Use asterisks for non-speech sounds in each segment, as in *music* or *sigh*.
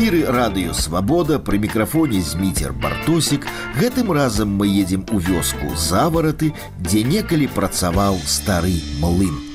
У эфіры радыё свабода пры мікрафоне зміцер бартосік гэтым разам мы едзем у вёску завараты, дзе некалі працаваў стары млын.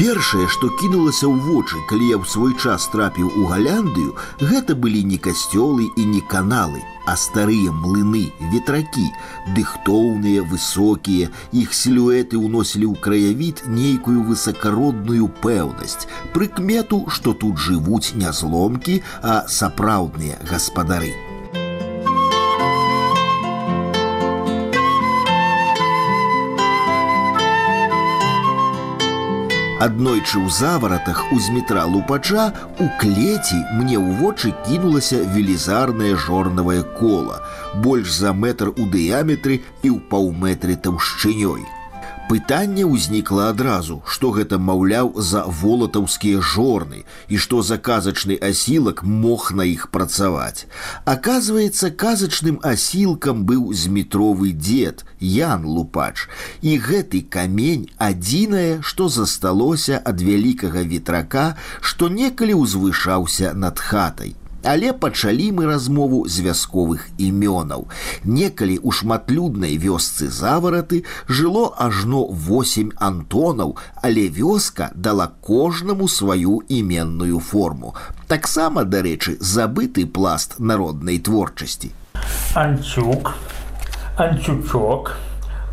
Першае, што кінулася ў вочы, калі я ў свой час трапіў у галяндыю, гэта былі не касцёлы і не каналы, а старыя млыны, ветракі, дыхтоўныя, высокія, іх сілуэты ўносілі ў краявід нейкую высакародную пэўнасць, прыкмету, што тут жывуць не зломкі, а сапраўдныя гаспадары. Аднойчы ў заваратах у зметра лупача у клеці мне ў вочы кінулася велізарнае жорнавае кола, больш за метр у дыяметры і ў паўметры таўшчынёй. Пытанне ўзнікла адразу, што гэта маўляў за волатаўскія жорны і што за казачны асілак мог на іх працаваць. Аказваецца, казачным асілкам быў зметровы дзед Ян Лупач. І гэты камень адзінае, што засталося ад вялікага ветрака, што некалі ўзвышаўся над хатай. Але пачалі мы размову з вясковых імёнаў. Некалі ў шматлюднай вёсцы завараты жыло ажно восемь антонаў, але вёска дала кожнаму сваю іменную форму. Таксама, дарэчы, забыты пласт народнай творчасці. Анчук, Анчучок,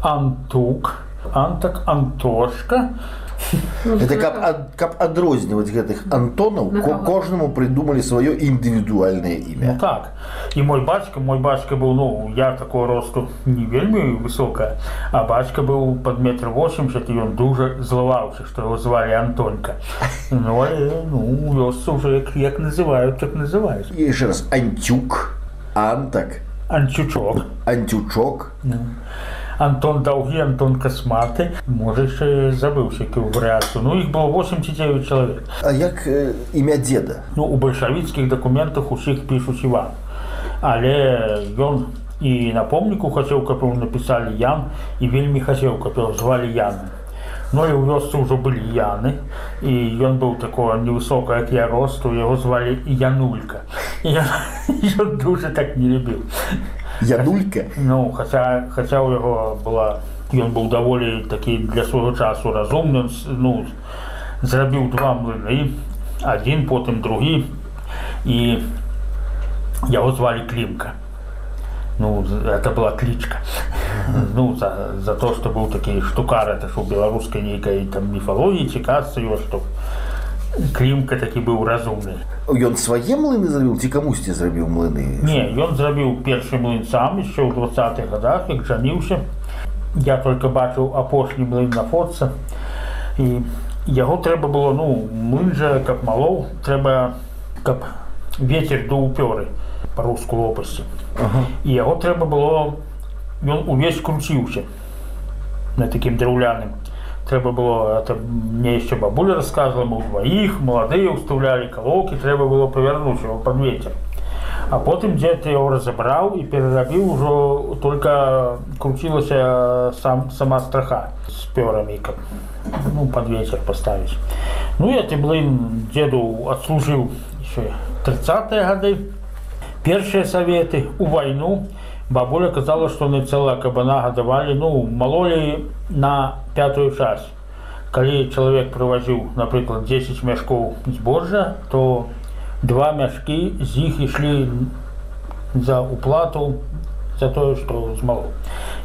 Антук, Антак, Антошка, Это каб, ад, каб адрозніваць гэтых антонаў ко, кожнаму прыдумалі сваё індывідуальнае імя ну так і мой бацька мой бацька быў ну я такого росту не вельмі высокая а бацька быў под метр восемьдесят і ён дужа злаваўся што его звалі антонька ну, але, ну вёсцы уже як, як называют так называюць і яшчэ раз анцюк антак анчучок анцючок ну. Антон Даўгі, Антон Касматы, можа яшчэ забыўся якую варыяцыю. Ну іх было 8 ці 9 чалавек. А як э, імя дзеда? Ну у бальшавіцкіх дакументах усіх пішуць Іван. Але ён і на помніку хацеў, каб ему напісалі Ян і вельмі хацеў, каб яго звалі Ян. Ну і ў вёсцы ўжо былі Яны і ён быў такое невысока, як я росту, яго звалі Янулька. *laughs* І ён, ён дуже так не любіў. Ядулька Ну хаця хаця ў яго была ён быў даволі такі для свайго часу разумны ну зрабіў два млыны адзін потым другі і яго звалі клімка ну это была клічка ну за, за то што быў такі штукар это ж у беларускай нейкай там міфалогіі цікацца его што клімка такі быў разумны ён свае млыны зрабіў ці камусьці зрабіў млыны не ён зрабіў першы млын сам яшчэ ў двадцатых годах як жаніўся я только бачыў апошні млын на фотца і яго трэба было ну млын жа каб малоў трэба каб ветер ду упёры па-руску лопасці ага. і яго трэба было ён увесь круціўся на такім драўляным трэба было это мне еще бабуля рассказывала мы двоих молодые уставлялі колоки трэба было повернуть его под ветер а потым дед его разобрал и перерабіў ужо только крутилася сам сама страха с пёрами как ну под ветер поставить ну я ты блин деду отслужил еще 30 годы першие советы у войну Бабуля казала что на целая кабана гадавалі ну малолі на пятую часть. Калі чалавек прывазіў напрыклад 10 мяшкоў збожжа то два мяшкі з іх ішлі за уплату за тое што змало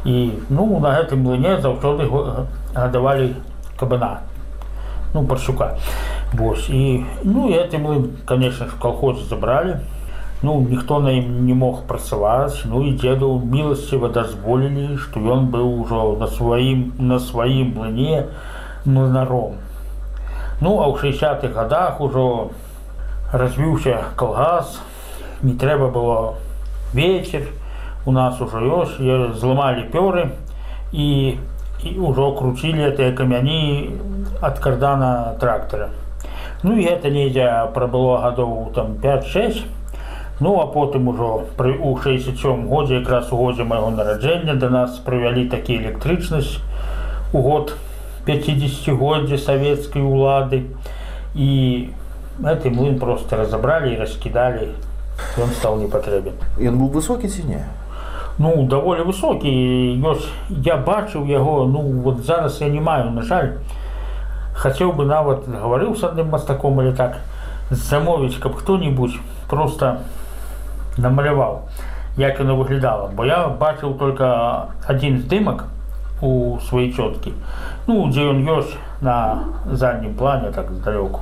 і ну на гэтым млыне заўсёды гадавалі кабана. Ну паршука вось. І ну это мы конечно в колхозе забрали ну ніхто на ім не мог працаваць ну і дзеду міласціва дазволілі што ён быў ужо на сваім на сваім млыне млынаром ну а ў 60-х годах ужо развіўся калгас не трэба было вечер у нас ужо ёсць зламалі пёры і і ўжо круцілі гэтыя камяні ад кардана трактара ну і гэта недзе прабыло гадоў там 5-6 Ну а потым ужо пры у 67 годзе якраз у годзе майго нараджэння да нас прывялі такі электрычнасць у год 50-годдзе савецкай улады і гэты млын просто разабралі і раскідалі ён стаў непатрэбен Ён быў высокі ці не? ну даволі высокі ёсць я бачыў яго ну вот зараз я не маю на жаль хацеў бы нават гаварыў с адным мастаком или так замовіць каб хто-нибудь просто намаляваў як яно выглядала бо я бачыў только один здымак у сваёй цёткі ну дзе ён ёсць на заднім плане так здалёку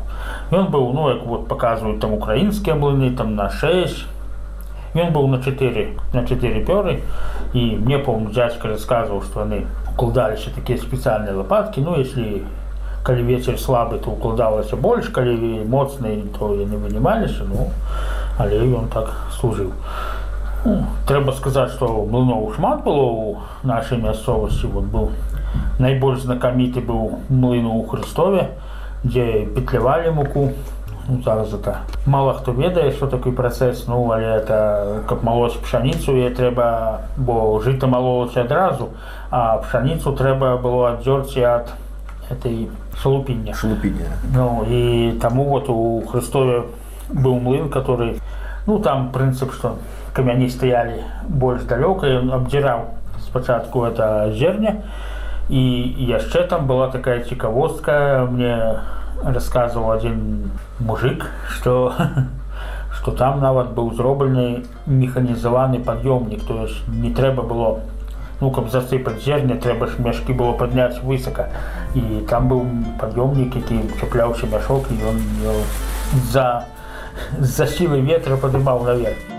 ён быў ну як вот показваюць там украінскія млыны там на 6 Ён быў на 4 на 4 пёры і мне помню дзядзька рассказываў што яны укладаліся такія спецыяльныя лопаткі ну если калі вечер слабы то укладалася больш калі моцны то яны вынімаліся ну але ён так служыў ну, трэба сказаць што млыноў шмат было ў нашай мясцовасці вот быў найбольш знакаміты быў млыну ў хрыстове дзе петлявалі муку ну, зараз это мало хто ведае что такой працэс ну але это каб малоць пшаніцу і трэба бо жыта малолася адразу а пшаніцу трэба было аддзёрці ад этой шалупіння Шалупіння. ну і таму вот у хрыстове быў млын который ну там прынцып что камяні стаялі больш далёка ён абдзіраў спачатку это зерня і яшчэ там была такая цікавостка мне рассказываў один мужик что *laughs* что там нават быў зроблены механізаваны пад'ёмнік то есть не трэба было ну каб засыпаць зерня трэба ж мяшкі было падняць высока і там быў пад'ёмнік які чапляўся мяшок і ён еў за за сілы ветра падымаў наверх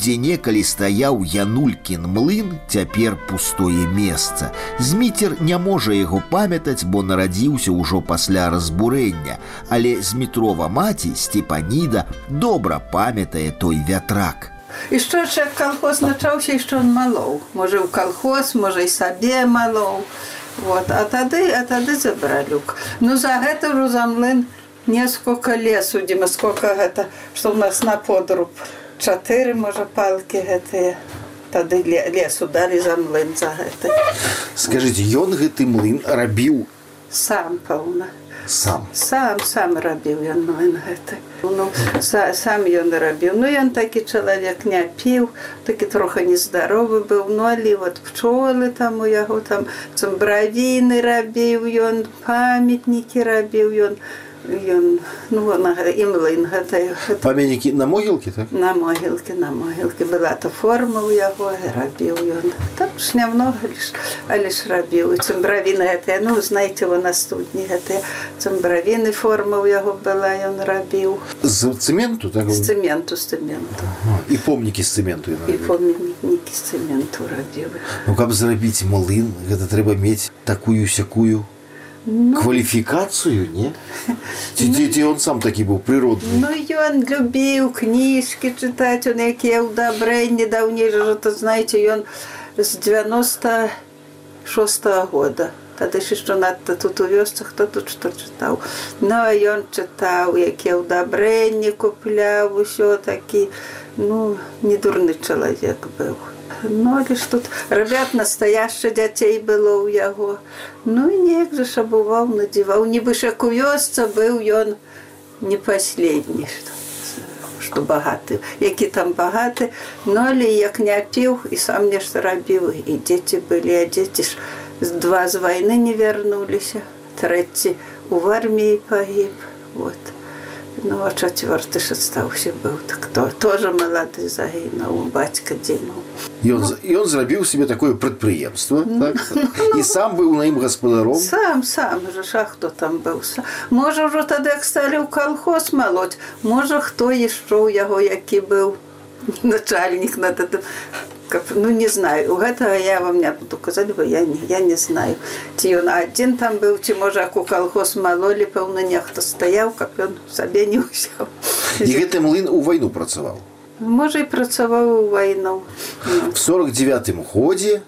дзе некалі стаяў Янулькін млын, цяпер пустое месца. Зміцер не можа яго памятаць, бо нарадзіўся ўжо пасля разбурэння, але Змітрова маці Степаніда добра памятае той вятрак. І што ж як калхоз начаўся, і што ён малоў. Можа ў калхоз, можа і сабе малоў. Вот. А тады а тады забралюк. Ну за гэта ўжо за млын несколько лесу, дзе мы сколько гэта, што ў нас на подруб. Чатыры можа палкі гэтыя. Тады ле- лесу далі за млын за гэта. Скажыце, ён гэты млын рабіў Сам пэўна. сам. Сам сам рабіў ён млын гэты. Ну, са, сам ён рабіў. Ну ён такі чалавек не піў, такі трохи нездаровы быў, ну але вот пчолы там у яго там цумбравіны рабіў ён, памятнікі рабіў ён. Ён ну вона і млын гэта Памятнікі на могілкі, так? на могілкі на могілкі была то форма ў яго і рабіў ён там ж нямнога лишь але ж рабіў і цумбравіны гэтыя ну знаеце во на студні гэтыя цумбравіны форма ў яго была ён рабіў З цэменту, так? з цэменту з цэменту І помнікі з цэменту ён і рабіў. помнікі з цэменту рабіў Ну, каб зрабіць млын, гэта трэба мець такую сякую кваліфікацыю, не? *laughs* Ці, ці, ці ён сам такі быў прыродны? Ну ён любіў кніжкі чытаць он якія ўдабрэнні даўней жа то знаеце ён з 96 -го года тады ж што надта тут у вёсцы хто тут што чытаў Ну а ён чытаў якія ўдабрэнні купляў усё такі ну не дурны чалавек быў Ну, але ж тут рабят настаяшча дзяцей было ў яго. Ну і неяк жа шабуваў, надзіваў, нібы як у вёсца быў ён не паследні, што, што багаты, які там багаты, Ну але як не піў і сам нешта рабіў і дзеці былі, а дзеці ж з два з вайны не вярнуліся. Трэці у арміі пагіб. Вот. Ну, а чацвёрты ж астаўся быў так то тоже малады загінуў бацька дзінуў. Ён, з- ён зрабіў себе такое прадпрыемства, так? *laughs* І сам быў на ім гаспадаром. Сам сам же ж, а хто там быў сам. Можа ўжо тады як сталі ў калхоз малоць, можа хто яшчэ ў яго які быў *laughs* начальнік над гэтым. Каб, ну не знаю у гэтага я вам не буду казаць бо я не, я не знаю ці ён адзін там быў ці можа як у калхоз малолі пэўна нехта стаяў каб ён сабе не ўсяў І гэты млын у вайну працаваў. можа і працаваў у вайну ну. В 49 годзе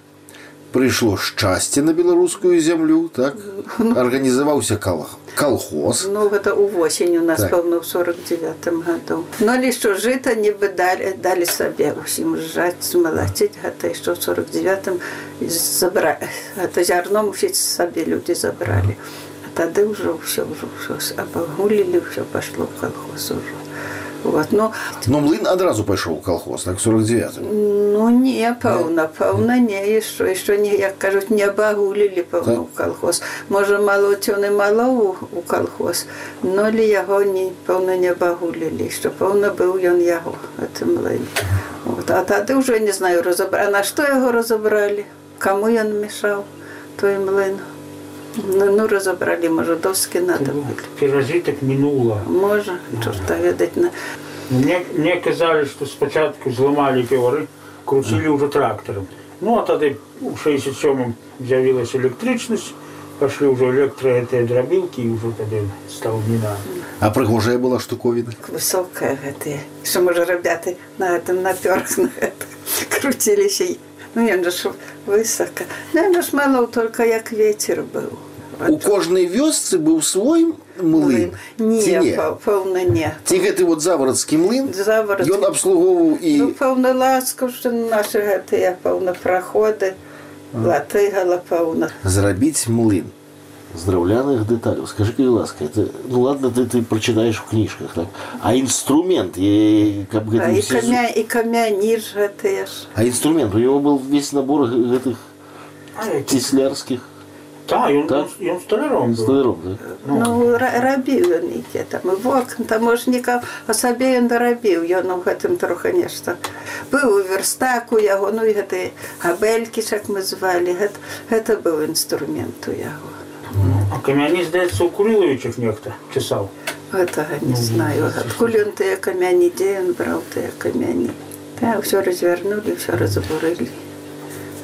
прыйшло шчасце на беларускую зямлю так арганізаваўся кал колхоз Ну, гэта увосень у нас, Так. пэўна, ў 49 году. Ну, але што жыта нібы далі, далі сабе ўсім жаць, змалаціць, гэта яшчэ ў 49-м забралі. Гэта зярно мусіць сабе людзі забралі. А тады ўжо ўсё, ўжо ўсё абагулілі, ўсё пайшло ў колхоз ужо. Вот, ну, но млын адразу пайшоў у колхоз так 49 ну не, пэўна, пэўна не, яшчэ, яшчэ не, як кажуць, не абагулілі, пэўна, ў колхоз. Можа, малоць ён і малоў у колхоз, но ли яго не, пэўна, не абагулілі, што пэўна быў ён яго, гэты млын. Вот. А тады ўжо не знаю, разабралі, на што яго разабралі, каму ён мешаў, той млын. Ну, ну разабралі, можа, доскі надо. Перажитак мінула. Можа, чорта ведаць. На... Мне, мне казалі, што спачатку зламалі півары, круцілі ўжо трактарам. Ну а тады у 67-м з'явілася электрычнасць, пашлі ўжо электра гэтыя драбілкі і ўжо тады стаў не на. а прыгожая была штуковіна высокая гэтая что можа рабяты на этом напёрх на гэта круціліся ну ён ж высока ну ён ж малоў только як ветер быў у кожнай вёсцы быў свой млын не, ці не? пэ- пэўна не ці гэты вот заварадскі млын Заварадскі. ён абслугоўваў і ну пэўна ласка што нашы гэтыя пэўна праходы латыгала пэўна зрабіць млын з драўляных дэталяў скажи калі ласка это ну ладно ты ты прачытаеш у кніжках так а інструмент е, каб а, гэты і ўсе камя і камяні ж гэтыя ж а інструмент у него был весь набор г- гэтых ціслярскіх Та, ён, Так? ён, ён сталяром быў. сталяров да? Ну, ра- рабіў ён іде там і вокон таможнікаў а сабе ён дарабіў ён у гэтым трохи нешта быў у верстаку яго ну і гэты габелькі як мы звалі гэта, гэта быў інструмент у яго А камяні, здаецца, у Курыловичах нехта чесаў. гэтага не знаю адкуль ён тыя камяні дзе ён браў тыя камяні та ўсё развярнулі ўсё разбурылі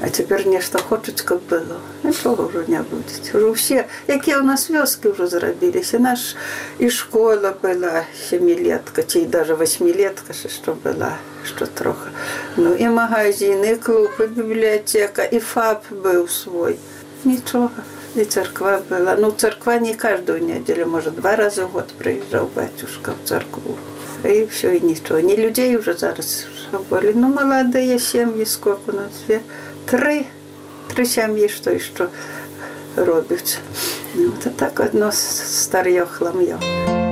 А цяпер нешта хочуць каб было нічога ўжо не будзе ўжо ўсе якія ў нас вёскі ўжо зрабіліся наш і школа была семілетка ці даже восьмілетка ж што была што трохи ну і магазины клуб і бібліятэка і фаб быў свой нічога і царква была ну царква не каждую нядзелю можа два разы в год прыїжджаў бацюшка в царкву і все і нічого не людзей уже зараз болі ну маладыя сем'і сколько у нас две три три сям'і што і што робяць ну, то так одно старье хлам'ё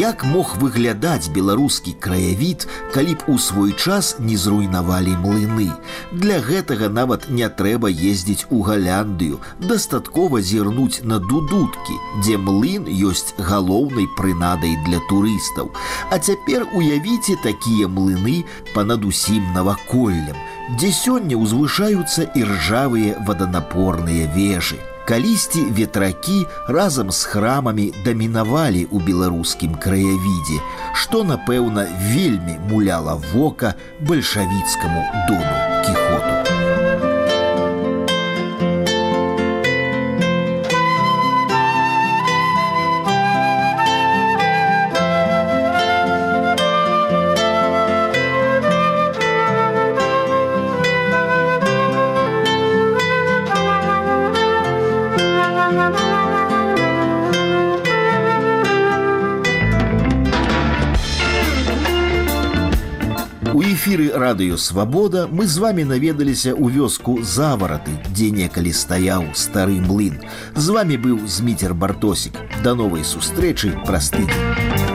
Як мог выглядаць беларускі краявід, калі б у свой час не зруйнавалі млыны. Для гэтага нават не трэба ездзіць у галяндыю, дастаткова зірнуць на дудуткі, дзе млын ёсць галоўнай прынадай для турыстаў. А цяпер уявіце такія млыны панад усім наваколлем, дзе сёння ўзвышаюцца іржавыя ваданапорныя вежы. Калісьці ветракі разам з храмамі дамінавалі ў беларускім краявідзе, што, напэўна, вельмі муляла вока бальшавіцкаму дону кіхоту. радыё Свабода мы з вами наведаліся ў вёску завараты, дзе некалі стаяў стары млын. З вами быў зміцер бартосік. Да новай сустрэчы праз тыдзень.